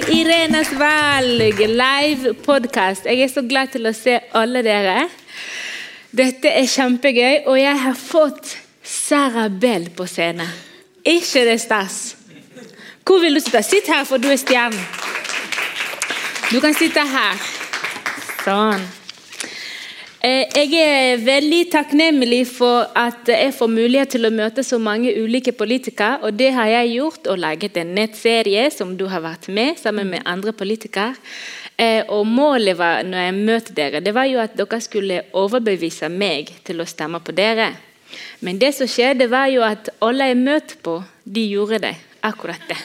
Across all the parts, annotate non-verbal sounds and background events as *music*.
til Irenes valg, live podkast. Jeg er så glad til å se alle dere. Dette er kjempegøy, og jeg har fått Sarah Bell på scenen. Ikke det stas? Hvor vil du sitte? Sitt her, for du er stjernen. Du kan sitte her. Sånn. Eh, jeg er veldig takknemlig for at jeg får mulighet til å møte så mange ulike politikere. og Det har jeg gjort og laget en nettserie som du har vært med sammen med andre politikere. Eh, og Målet var, når jeg møtte dere, det var jo at dere skulle overbevise meg til å stemme på dere. Men det som skjedde, var jo at alle jeg møtte på, de gjorde det. Akkurat det.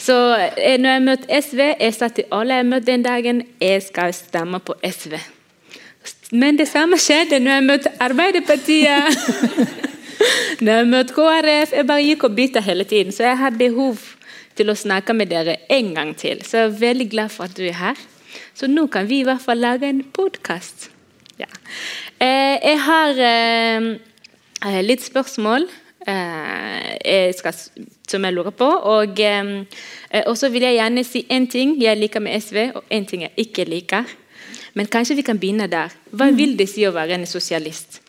Så eh, når jeg møtte SV, jeg sa til alle jeg møtte den dagen, jeg skal stemme på SV. Men det samme skjedde når jeg møtte Arbeiderpartiet. når jeg møtte KrF. Jeg bare gikk og bytta hele tiden. Så jeg har behov til å snakke med dere en gang til. Så jeg er veldig glad for at du er her. Så nå kan vi i hvert fall lage en podkast. Ja. Eh, jeg har eh, litt spørsmål eh, jeg skal, som jeg lurer på. Og så vil jeg gjerne si én ting jeg liker med SV, og én ting jeg ikke liker. Men kanskje vi kan begynne der. Hva vil det si å være en sosialist?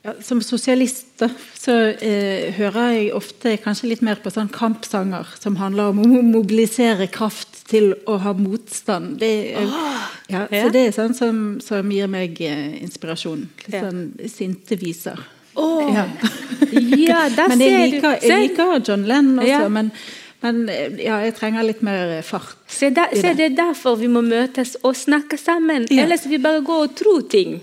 Ja, som sosialist så eh, hører jeg ofte kanskje litt mer på sånn kampsanger som handler om å mobilisere kraft til å ha motstand. Det, eh, ja. Så det er sånn som, som gir meg eh, inspirasjon. Litt sånn sinte viser. Oh. Ja. ja, *laughs* men jeg liker, jeg liker John Lennon også. men men ja, jeg trenger litt mer fart. Se, der, se det er derfor vi må møtes og snakke sammen. Ja. Ellers vi bare gå og tro ting.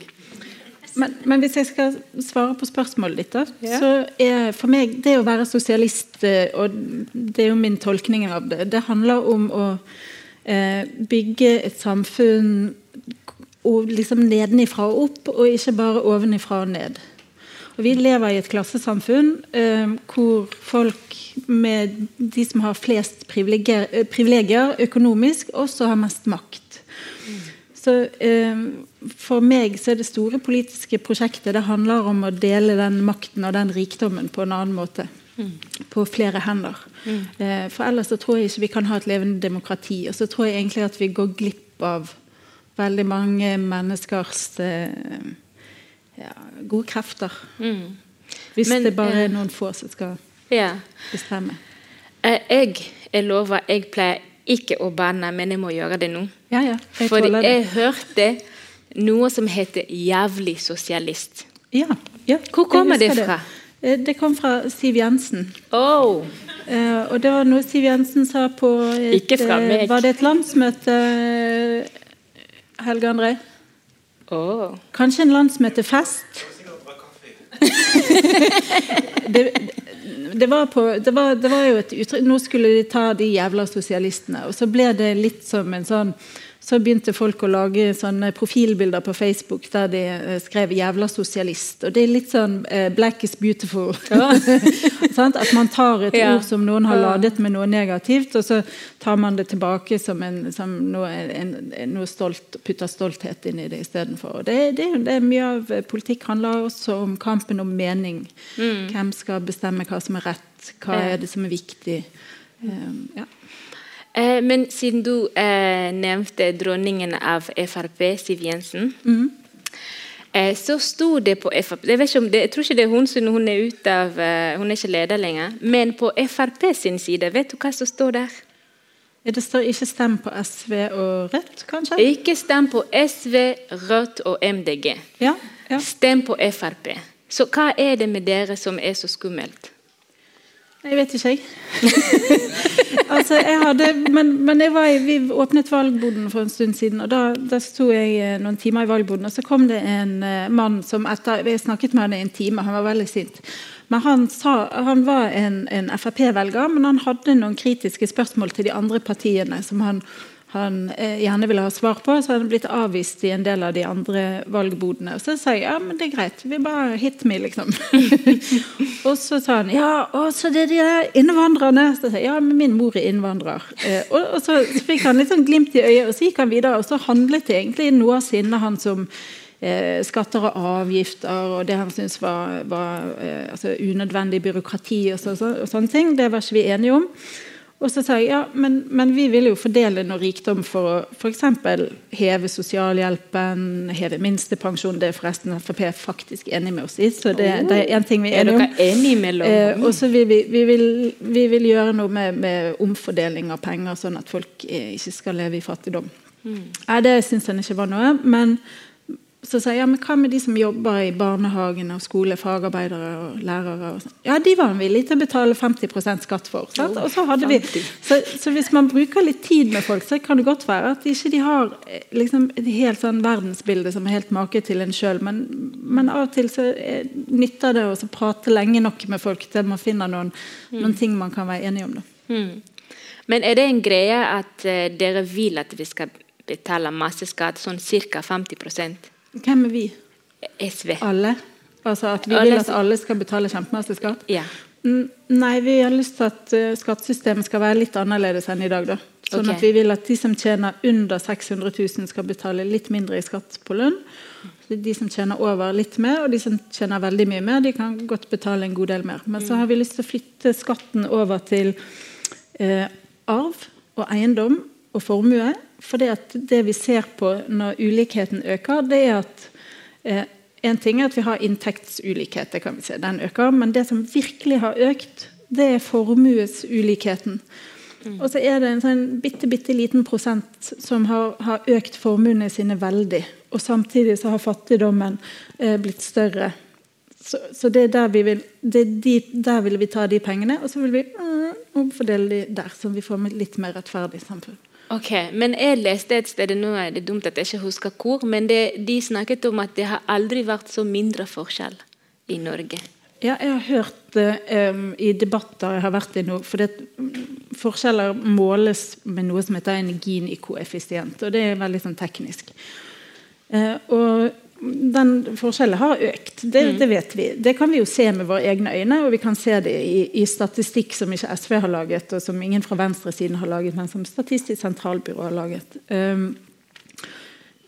Men, men, hvis jeg skal svare på spørsmålet ditt, da, ja. så er for meg det å være sosialist, eh, og det er jo min tolkning av det, det handler om å eh, bygge et samfunn og liksom nedenifra og opp, og ikke bare ovenifra og ned. Og vi lever i et klassesamfunn eh, hvor folk med de som har flest privilegier, eh, privilegier økonomisk, også har mest makt. Så eh, For meg så er det store politiske prosjektet det handler om å dele den makten og den rikdommen på en annen måte. På flere hender. Eh, for ellers så tror jeg ikke vi kan ha et levende demokrati. Og så tror jeg egentlig at vi går glipp av veldig mange menneskers eh, ja, gode krefter. Mm. Hvis Men, det bare er noen få som skal ja. bestemme. Eh, jeg, jeg lover, jeg pleier ikke å banne, men jeg må gjøre det nå. Ja, ja, jeg Fordi jeg hørte noe som heter 'jævlig sosialist'. Ja, ja Hvor kommer det fra? Det. Eh, det kom fra Siv Jensen. Oh. Uh, og det var noe Siv Jensen sa på et, Var det et landsmøte, Helge André? Oh. Kanskje en landsmøtefest? *laughs* det, det, var på, det, var, det var jo et uttrykk Nå skulle de ta de jævla sosialistene. Og så ble det litt som en sånn så begynte folk å lage sånne profilbilder på Facebook der de eh, skrev 'jævla sosialist'. Og det er litt sånn eh, 'black is beautiful'. *laughs* Ja. *laughs* At man tar et ja. ord som noen har ladet med noe negativt, og så tar man det tilbake som, en, som noe, en, noe, stolt, putter stolthet inn i det istedenfor. Det, det, det mye av politikk handler også om kampen om mening. Mm. Hvem skal bestemme hva som er rett? Hva er det som er viktig? Um, ja. Eh, men siden du eh, nevnte dronningen av Frp, Siv Jensen, mm. eh, så sto det på Frp jeg, det, jeg, tror ikke det er hun siden hun er ute av eh, Hun er ikke leder lenger. Men på Frp sin side, vet du hva som står der? Det står ikke 'stem på SV og Rødt', kanskje? Ikke stem på SV, Rødt og MDG. Ja, ja. Stem på Frp. Så hva er det med dere som er så skummelt? Jeg vet ikke, jeg. *laughs* altså, jeg hadde, men, men jeg i, vi åpnet valgboden for en stund siden, og da, da sto jeg eh, noen timer i valgboden. Og så kom det en uh, mann som etter Jeg snakket med han i en time, han var veldig sint. Men han, sa, han var en, en Frp-velger, men han hadde noen kritiske spørsmål til de andre partiene som han han eh, gjerne ville ha svar på, så hadde han blitt avvist i en del av de andre valgbodene. Og så sa jeg ja, men det er greit, vi bare hit me, liksom. *laughs* og så sa han ja, og så det er de der innvandrerne. Så sa jeg ja, men min mor er innvandrer. Eh, og, og, så, så fikk han litt sånn glimt i øyet, og så gikk han videre. Og så handlet det egentlig noe av sinnet hans om eh, skatter og avgifter og det han syntes var, var eh, altså unødvendig byråkrati og, så, så, og sånne ting. Det var ikke vi enige om. Og så sa jeg ja, men, men vi vil jo fordele noe rikdom for å f.eks. heve sosialhjelpen, heve minstepensjon. Det er forresten Frp faktisk enig med oss i. så det, oh. det er en ting vi er enige om. Er dere enige mellom? Eh, og så vi, vi, vi vil gjøre noe med, med, omfordeling av penger, sånn at folk eh, ikke skal leve i fattigdom. Mm. Nei, det syns han ikke var noe. men så sa jeg ja, men hva med de som jobber i barnehagen og skole, fagarbeidere og lærere? Og sånn? ja, de var han villig til å betale 50% skatt for. Sant? Og så hadde vi, så, så, hvis man bruker litt tid med folk, så kan det godt være at ikke de har eh, liksom, et helt sånn verdensbilde som er helt make til en sjøl. Men, men, av og til så er, nytter det å prate lenge nok med folk til man finner noen, mm. noen ting man kan være enige om. Mm. Men er det en greie at uh, dere vil at vi skal betale masse skatt, sånn ca. 50 hvem er vi? SV. Alle? Altså at vi vil at alle skal betale kjempemasse skatt? Ja. Nei, vi har lyst til at uh, skattesystemet skal være litt annerledes enn i dag. da. Sånn okay. at vi vil at de som tjener under 600 000 skal betale litt mindre i skatt på lønn. De som tjener over litt mer, og de som tjener veldig mye mer, de kan godt betale en god del mer. Men så har vi lyst til å flytte skatten over til eh, arv og eiendom og formue. For det, det vi ser på når ulikheten øker, det er at eh, en ting er at vi har inntektsulikhet, det kan vi se, den øker. Men det som virkelig har økt, det er formuesulikheten. Mm. Og så er det en sånn bitte, bitte liten prosent som har, har, økt formuene sine veldig. Og samtidig så har fattigdommen eh, blitt større. Så, så, det er der vi vil de, der vil vi ta de pengene, og så vil vi mm, omfordele de der, så vi får et litt mer rettferdig samfunn. Ok, men Jeg leste et sted nå er det dumt at jeg ikke husker hvor, men det, de snakket om at det har aldri vært så mindre forskjell i Norge. Ja, jeg har hørt det um, i debatter jeg har vært i nå. For det, forskjeller måles med noe som heter en Gini-koeffisient. Og det er veldig sånn teknisk. Uh, og den forskjellen har økt. Det, mm. det, vet vi. Det kan vi jo se med våre egne øyne, og vi kan se det i, i, statistikk som ikke SV har laget, og som ingen fra venstresiden har laget, men som Statistisk sentralbyrå har laget. Um,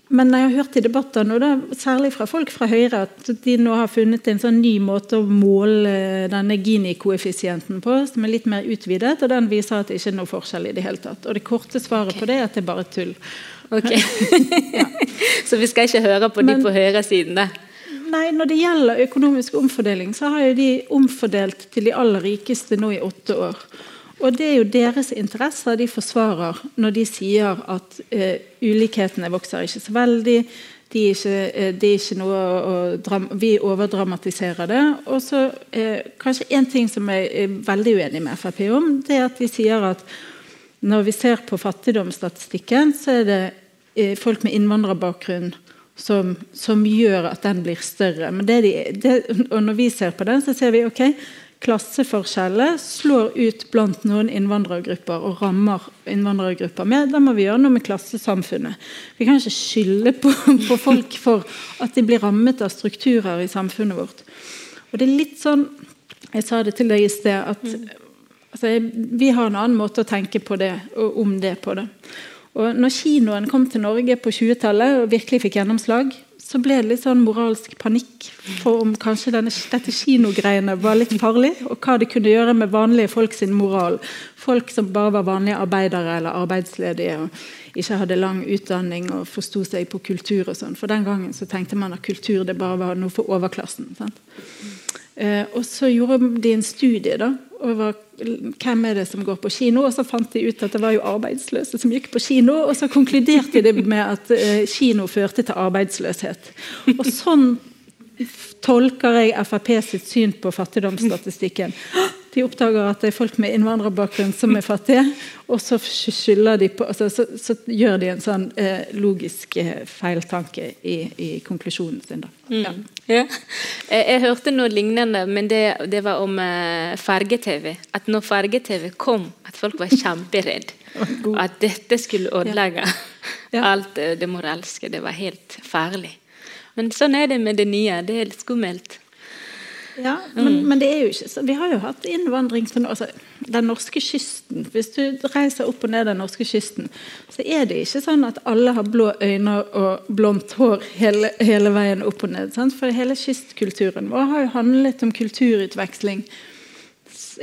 men jeg har hørt i debatter, nå, da, særlig fra folk fra Høyre, at de nå har funnet en sånn ny måte å måle denne Gini-koeffisienten på, som er litt mer utvidet, og den viser at det ikke er noe forskjell i det hele tatt. Og det korte svaret okay. på det er at det er bare tull. Ok. ja. *laughs* Så vi skal ikke høre på Men, de på høyresiden? da? Nei, Når det gjelder økonomisk omfordeling, så har jo de omfordelt til de aller rikeste nå i åtte år. Og det er jo deres interesser de forsvarer når de sier at uh, ulikhetene vokser ikke så veldig. De er ikke, uh, de er ikke noe å, å Vi overdramatiserer det. Og så uh, Kanskje én ting som jeg er veldig uenig med Frp om, det er at de sier at når vi ser på fattigdomsstatistikken, så er det eh, folk med innvandrerbakgrunn som, som, gjør at den blir større. Men det de, det, og når vi ser på den, så ser vi ok, klasseforskjeller slår ut blant noen innvandrergrupper og rammer innvandrergrupper med. Da må vi gjøre noe med klassesamfunnet. Vi kan ikke skylde på, på folk for at de blir rammet av strukturer i samfunnet vårt. Og det er litt sånn Jeg sa det til deg i sted at Altså, vi har en annen måte å tenke på det, og om det på det. Og når kinoen kom til Norge på 20-tallet og virkelig fikk gjennomslag, så ble det litt sånn moralsk panikk for om kanskje denne, dette kinogreiene var litt farlig, og hva det kunne gjøre med vanlige folk sin moral. Folk som bare var vanlige arbeidere eller arbeidsledige og ikke hadde lang utdanning og forsto seg på kultur og sånn. For den gangen så tenkte man at kultur det bare var noe for overklassen. Sant? Eh, og så gjorde de en studie da, over hvem er det som går på kino, og så fant de ut at det var jo arbeidsløse som gikk på kino, og så konkluderte de med at eh, kino førte til arbeidsløshet. Og sånn tolker jeg Frp sitt syn på fattigdomsstatistikken. De oppdager at det er folk med innvandrerbakgrunn som er fattige, og så på altså, så, så, gjør de en sånn eh, logisk eh, feiltanke i, i, konklusjonen sin. Mm. Ja. Ja. Jeg, jeg, hørte noe lignende, men det, det var om eh, farge-TV. At når farge-TV kom, at folk var kjemperedd. *laughs* At dette skulle ødelegge ja. alt det moralske. Det var helt farlig. Men sånn er det med det nye. Det er litt skummelt. Ja, men, mm. men, det er jo ikke så. Vi har jo hatt innvandring til altså, den norske kysten. Hvis du reiser opp og ned den norske kysten, så er det ikke sånn at alle har blå øyne og blondt hår hele, hele veien opp og ned. Sant? For hele kystkulturen vår har jo handlet om kulturutveksling.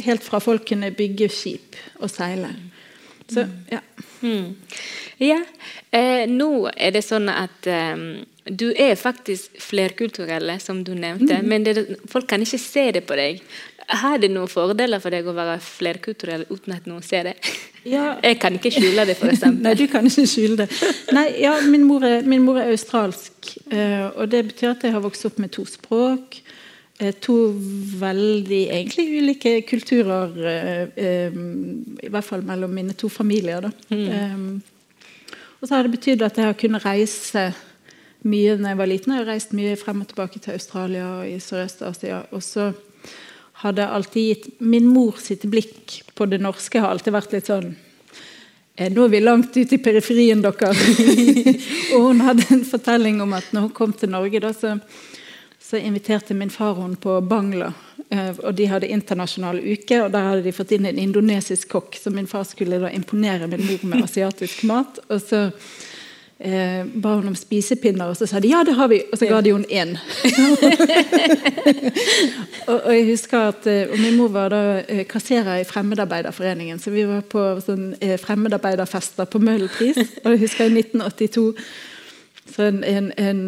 helt fra folk kunne bygge skip og seile. Så, ja. Mm. Ja, eh, nå er det sånn at eh, du er faktisk flerkulturelle, som du nevnte, mm. men det, folk kan ikke se det på deg. Har det noen fordeler for deg å være flerkulturell uten at noen ser det? Ja. *laughs* Jeg kan ikke skjule det, f.eks. *laughs* Nei, du kan ikke skjule det. Nei, ja, min mor er, min mor er australsk, uh, og det betyr at jeg har vokst opp med to språk. Uh, to veldig egentlig ulike kulturer, um, i hvert fall mellom mine to familier. Mm. Um, og så har det betydd at jeg har kunnet reise mye da jeg var liten. Jeg har reist mye frem og tilbake til Australia og i Sørøst-Asia. Og så hadde jeg alltid gitt Min mor sitt blikk på det norske har alltid vært litt sånn «Eh, nå er vi langt ute i periferien, dere. *laughs* og hun hadde en fortelling om at når hun kom til Norge, da, så, så, inviterte min far henne på Bangla. Eh, og de hadde internasjonal uke, og der hadde de fått inn en indonesisk kokk. Så min far skulle da imponere min mor med asiatisk mat. Og så eh, ba hun om spisepinner, og så sa de ja, det har vi. Og så ga de henne én. *laughs* og, og, jeg husker at eh, og Min mor var da eh, kasserer i Fremmedarbeiderforeningen, så vi var på sånn, eh, fremmedarbeiderfester på Møhlenpris. Og jeg husker i 1982 så en, en, en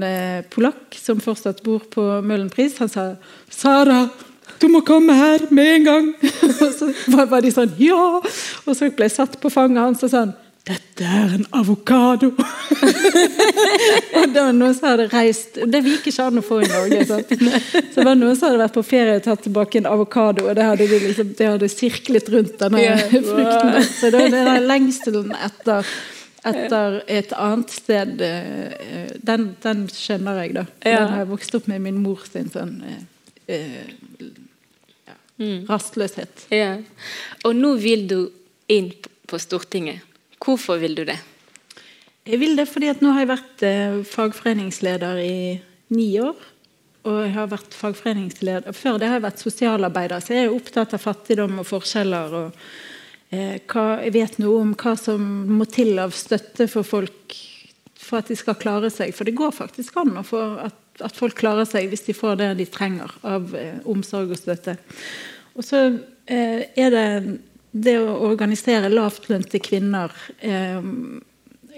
polakk som fortsatt bor på Møhlenpris, han sa 'Sara, du må komme her med en gang!' *laughs* og så var de sånn 'ja!' Og så ble jeg satt på fanget hans og sånn 'Dette er en avokado!' *laughs* og det var noen som hadde reist Det gikk ikke an å få i Norge. Sant? Så det var noen som hadde vært på ferie og tatt tilbake en avokado, og det hadde, de liksom, det hadde sirklet rundt denne yeah. *laughs* frukten. Så det var den lengselen etter, etter et annet sted eh, den, den skjønner jeg, da. Den har jeg vokst opp med min mor sin sånn eh, eh ja, mm. rastløshet. Ja. Og nå vil du inn på Stortinget. Hvorfor vil du det? Jeg vil det fordi at nå har jeg vært eh, fagforeningsleder i ni år. Og jeg har vært fagforeningsleder Før det har jeg vært sosialarbeider, så jeg er opptatt av fattigdom og forskjeller. og eh, hva, Jeg vet noe om hva som må til av støtte for folk for at de skal klare seg. For det går faktisk an å få at, at folk klarer seg hvis de får det de trenger av eh, omsorg og støtte. Og så er det det å organisere lavtlønte kvinner eh,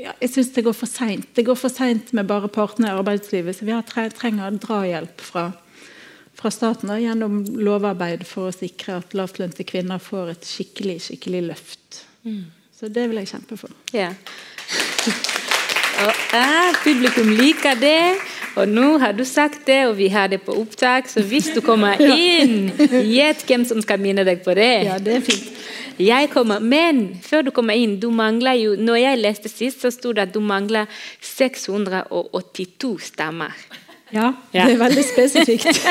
ja, Jeg syns det går for seint. Det går for seint med bare partene i arbeidslivet. Så vi trenger drahjelp fra, fra staten da, gjennom lovarbeid for å sikre at lavtlønte kvinner får et skikkelig, skikkelig løft. Mm. Så det vil jeg kjempe for. Ja. Og, eh, publikum liker det. Og nå har du sagt det, og vi har det på opptak, så hvis du kommer *laughs* inn, gjett hvem som skal minne deg på det. Ja, det er fint. Jeg kommer, Men før du kommer inn, du mangler jo Når jeg leste sist, så sto det at du mangler 682 stemmer. Ja, ja. det er veldig spesifikt. *laughs*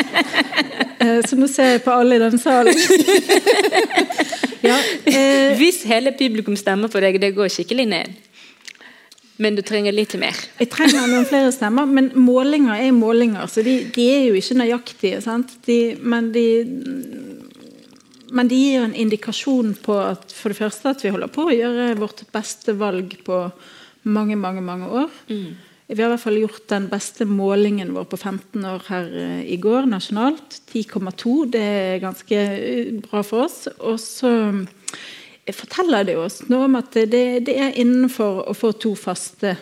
Eh, så nå ser jeg på alle i denne salen. *laughs* ja, eh. Hvis hele publikum stemmer på deg, det går skikkelig ned. Men du trenger litt mer. Jeg trenger noen flere stemmer, men målinger er målinger, så de, de er jo ikke nøyaktige. De, men de men de gir en indikasjon på at for det første at vi holder på å gjøre vårt beste valg på mange, mange, mange år. Mm. Vi har i hvert fall gjort den beste målingen vår på 15 år her eh, i går nasjonalt. 10,2. Det er ganske eh, bra for oss. Og så eh, forteller det oss noe om at det, det er innenfor å få to faste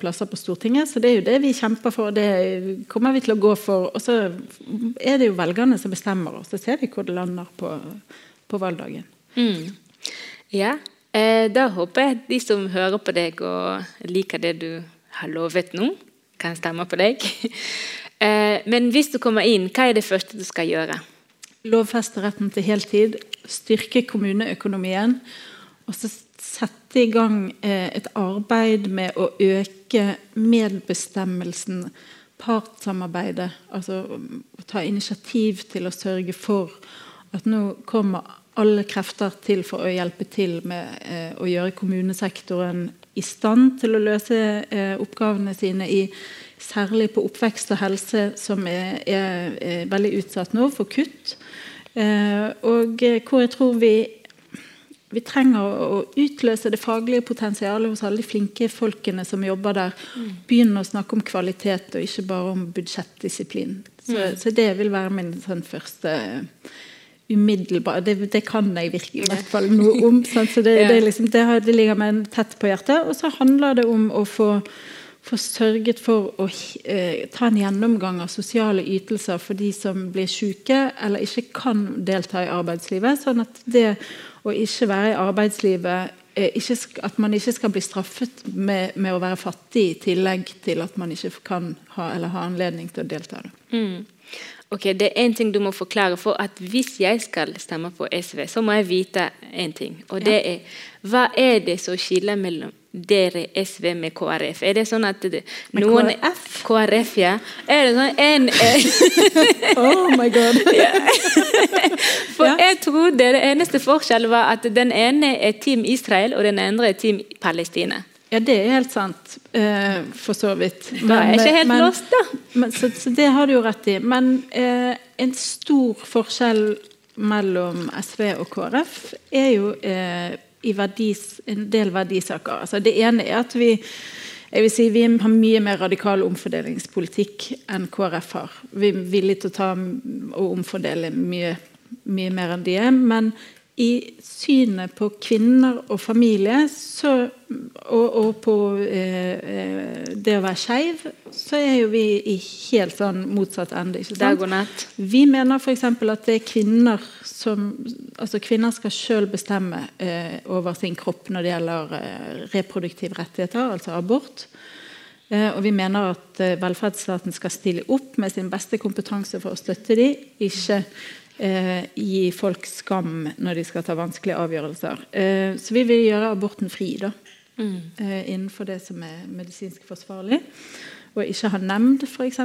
plasser på Stortinget. Så det er jo det vi kjemper for. Det kommer vi til å gå for. Og så er det jo velgerne som bestemmer, og så ser vi hvor det lander på, på valgdagen. Mm. Ja, eh, da håper jeg de som hører på deg og liker det du har lovet nå, kan stemme på deg. *laughs* eh, men hvis du kommer inn, hva er det første du skal gjøre? Lovfeste retten til heltid. Styrke kommuneøkonomien. Og så sette i gang eh, et arbeid med å øke medbestemmelsen, partssamarbeidet. Altså ta initiativ til å sørge for at nå kommer alle krefter til for å hjelpe til med eh, å gjøre kommunesektoren i stand til å løse eh, oppgavene sine, i, særlig på oppvekst og helse, som er, er, veldig utsatt nå for kutt. Og hvor jeg tror vi vi trenger å utløse det faglige potensialet hos alle de flinke folkene som jobber der. Mm. Begynne å snakke om kvalitet og ikke bare om budsjettdisiplin. Så, mm. så det vil være min sånn, første umiddelbare det, det, kan jeg virkelig i hvert fall noe om. *laughs* Sant? Så det, det, liksom, det, det ligger meg tett på hjertet. Og så handler det om å få få sørget for å eh, ta en gjennomgang av sosiale ytelser for de som blir syke eller ikke kan delta i arbeidslivet. Sånn at det å ikke være i arbeidslivet eh, ikke, At man ikke skal bli straffet med, med, å være fattig i tillegg til at man ikke kan ha eller har anledning til å delta. Mm. Ok, Det er én ting du må forklare. for at Hvis jeg skal stemme på SV, så må jeg vite én ting. og det er Hva er det som skiller mellom dere SV med KrF? Er det sånn at det, noen KrF? KrF, ja. Er det sånn en *laughs* Oh my god. *laughs* *laughs* For jeg trodde det eneste forskjellen var at den ene er Team Israel, og den andre er Team Palestina. Ja, det er helt sant, eh, for så vidt. Men, da er jeg ikke helt men, lost, da. Men, så, så, det har du jo rett i. Men eh, en stor forskjell mellom SV og KrF er jo eh, i verdis, en del verdisaker. Altså, det ene er at vi jeg vil si Vi har mye mer radikal omfordelingspolitikk enn KrF har. Vi er villige til å ta og omfordele mye, mye mer enn de er. Men i synet på kvinner og familie så, og, og, på eh, eh, det å være skeiv, så er jo vi i helt sånn motsatt ende. Vi mener f.eks. at det er kvinner som altså Kvinner skal selv bestemme eh, over sin kropp når det gjelder eh, reproduktive rettigheter, altså abort. Eh, og vi mener at eh, velferdsstaten skal stille opp med sin beste kompetanse for å støtte dem, ikke gi folk skam når de skal ta vanskelige avgjørelser. Eh, så vi vil gjøre aborten fri da, mm. eh, innenfor det som er medisinsk forsvarlig. Og ikke ha nemnd, f.eks.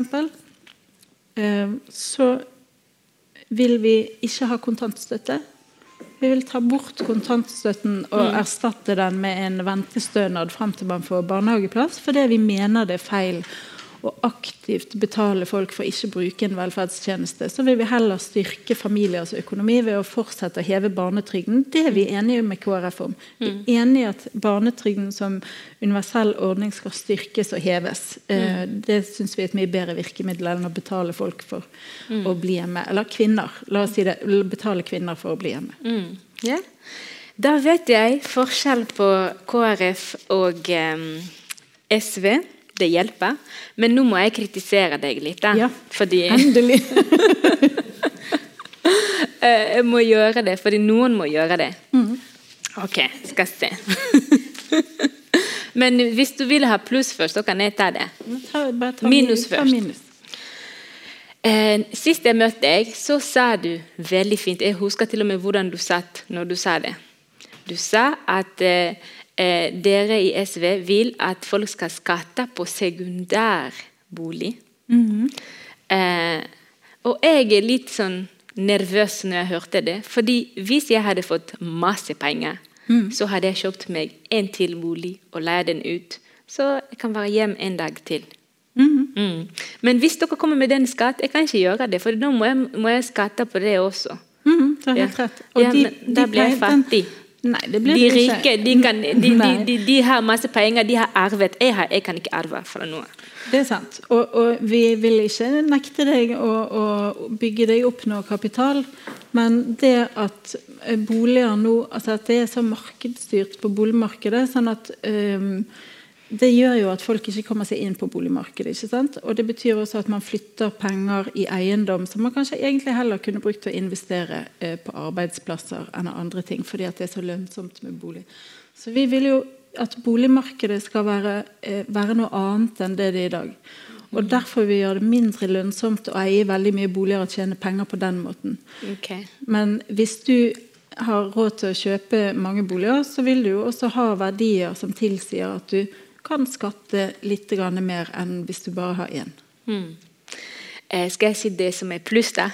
Eh, så vil vi ikke ha kontantstøtte. Vi vil ta bort kontantstøtten og mm. erstatte den med en ventestønad fram til man får barnehageplass, fordi vi mener det er feil og aktivt betale folk for ikke å bruke en velferdstjeneste, så vil vi heller styrke familiers økonomi ved å fortsette å heve barnetrygden. Det er vi enige med KrF om. Vi er mm. enige i at barnetrygden som universell ordning skal styrkes og heves. Eh, mm. Det syns vi er et mye bedre virkemiddel enn å betale folk for mm. å bli hjemme. Eller kvinner. La oss si det. Betale kvinner for å bli hjemme. Mm. Yeah. Da vet jeg forskjell på KrF og um, SV det hjelper. Men nå må jeg kritisere deg litt. Ja, fordi endelig. *laughs* Eh, jeg må gjøre det, fordi noen må gjøre det. Mm. Ok, skal se. *laughs* Men hvis du vil ha pluss først, så kan jeg ta det. Ta, ta minus først. Minus. Eh, sist jeg møtte deg, så sa du veldig fint Jeg husker til og med hvordan du satt når du sa det. Du sa at eh, eh, dere i SV vil at folk skal skatte på sekundærbolig. Mm -hmm. eh, og jeg er litt sånn nervøs når jeg hørte det. fordi hvis jeg hadde fått masse penger, mm. så hadde jeg kjøpt meg en til bolig og leid den ut. Så jeg kan være hjem en dag til. Mm -hmm. mm. Men hvis dere kommer med den skatt, jeg kan ikke gjøre det, for da må jeg, må jeg skatte på det også. -hmm. det er helt ja. rett. Og ja, de, da blir jeg fattig. Nei, det blir de rike de, kan, de, de, har masse penger, de har arvet. Jeg, har, jeg kan ikke arve fra noe. Det er sant. Og, og, vi vil ikke nekte deg å, å, bygge deg opp noe kapital. Men det at boliger nå altså At det er så markedsstyrt på boligmarkedet, sånn at um, det gjør jo at folk ikke kommer seg inn på boligmarkedet. ikke sant? Og Det betyr også at man flytter penger i eiendom som man kanskje egentlig heller kunne brukt til å investere eh, på arbeidsplasser enn andre ting, fordi at det er så lønnsomt med bolig. Så vi vil jo at boligmarkedet skal være, eh, være noe annet enn det det er i dag. Og Derfor vil vi gjøre det mindre lønnsomt å eie veldig mye boliger og tjene penger på den måten. Okay. Men hvis du har råd til å kjøpe mange boliger, så vil du jo også ha verdier som tilsier at du kan skatte litt mer enn hvis du bare har én. Mm. Eh, skal jeg si det som er pluss, da?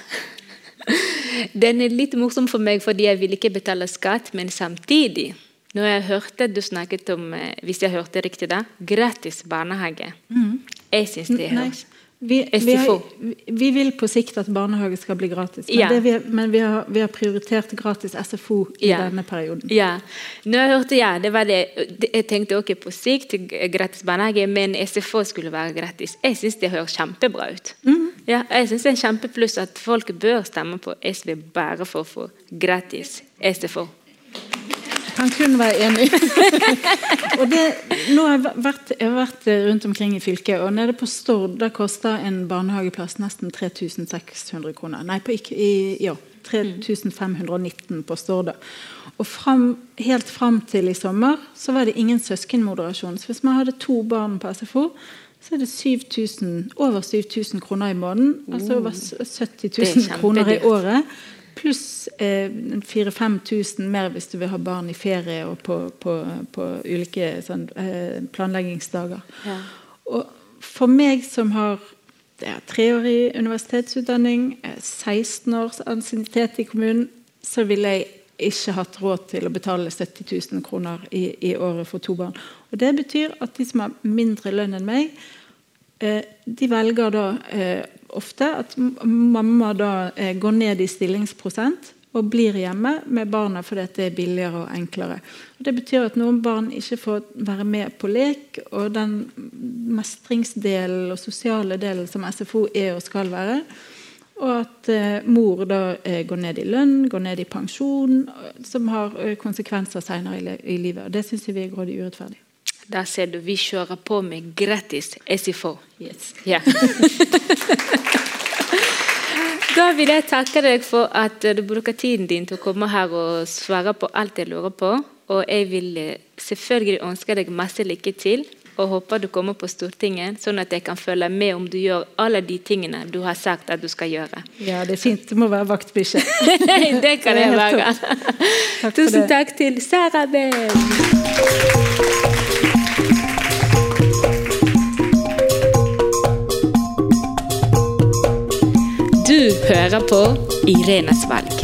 *laughs* Den er litt morsom for meg fordi jeg vil ikke betale skatt, men samtidig når jeg hørte du snakket om eh, hvis jeg hørte riktig da, gratis barnehage. Mm. Jeg syns det høres vi, vi, har, vi, vil på sikt at barnehage skal bli gratis, men, ja. vi, men vi, har, vi, har, prioritert gratis SFO i yeah. denne perioden. Yeah. Jeg hørte ja, det var det. Jeg tenkte også på sikt gratis barnehage, men SFO skulle være gratis. Jeg syns det høres kjempebra ut. Mm. Ja, jeg syns det er en kjempepluss at folk bør stemme på SV bare for å få gratis SFO. Kan kun være enig. *laughs* det, nå har jeg, vært, jeg har vært rundt omkring i fylket, og nede på Stord da koster en barnehageplass nesten 3600 kroner. Nei, på, i, ja, 3519 på Stord. Og frem, helt fram til i sommer så var det ingen søskenmoderasjon. Så hvis man hadde to barn på SFO, så er det 7000, over 7000 kroner i måneden. Altså over 70 000 kroner i året. Pluss eh, 4000-5000 mer hvis du vil ha barn i ferie og på, på, på ulike sånn, eh, planleggingsdager. Ja. Og for meg som har treårig universitetsutdanning, 16 eh, års ansiennitet i kommunen, så ville jeg ikke hatt råd til å betale 70 000 kroner i, i, året for to barn. Og Det betyr at de som har mindre lønn enn meg, de velger da eh, ofte at mamma da eh, går ned i stillingsprosent og blir hjemme med barna fordi det er billigere og enklere. Og det betyr at noen barn ikke får være med på lek, og den mestringsdelen og sosiale delen som SFO er og skal være, og at eh, mor da eh, går ned i lønn, går ned i pensjon, som har eh, konsekvenser senere i, livet. Og Det syns vi er grådig urettferdig. Da ser du vi kjører på med gratis SFO. Yes. Yeah. *laughs* da vil jeg takke deg for at du bruker tiden din til å komme her og svare på alt jeg lurer på. Og jeg vil eh, selvfølgelig ønske deg masse lykke til og håper du kommer på Stortinget, sånn at jeg kan følge med om du gjør alle de tingene du har sagt at du skal gjøre. Ja, det er fint. Du må være vaktbikkje. *laughs* det kan jeg være. Tusen takk til Sara Bell. Hører på Irenes valg.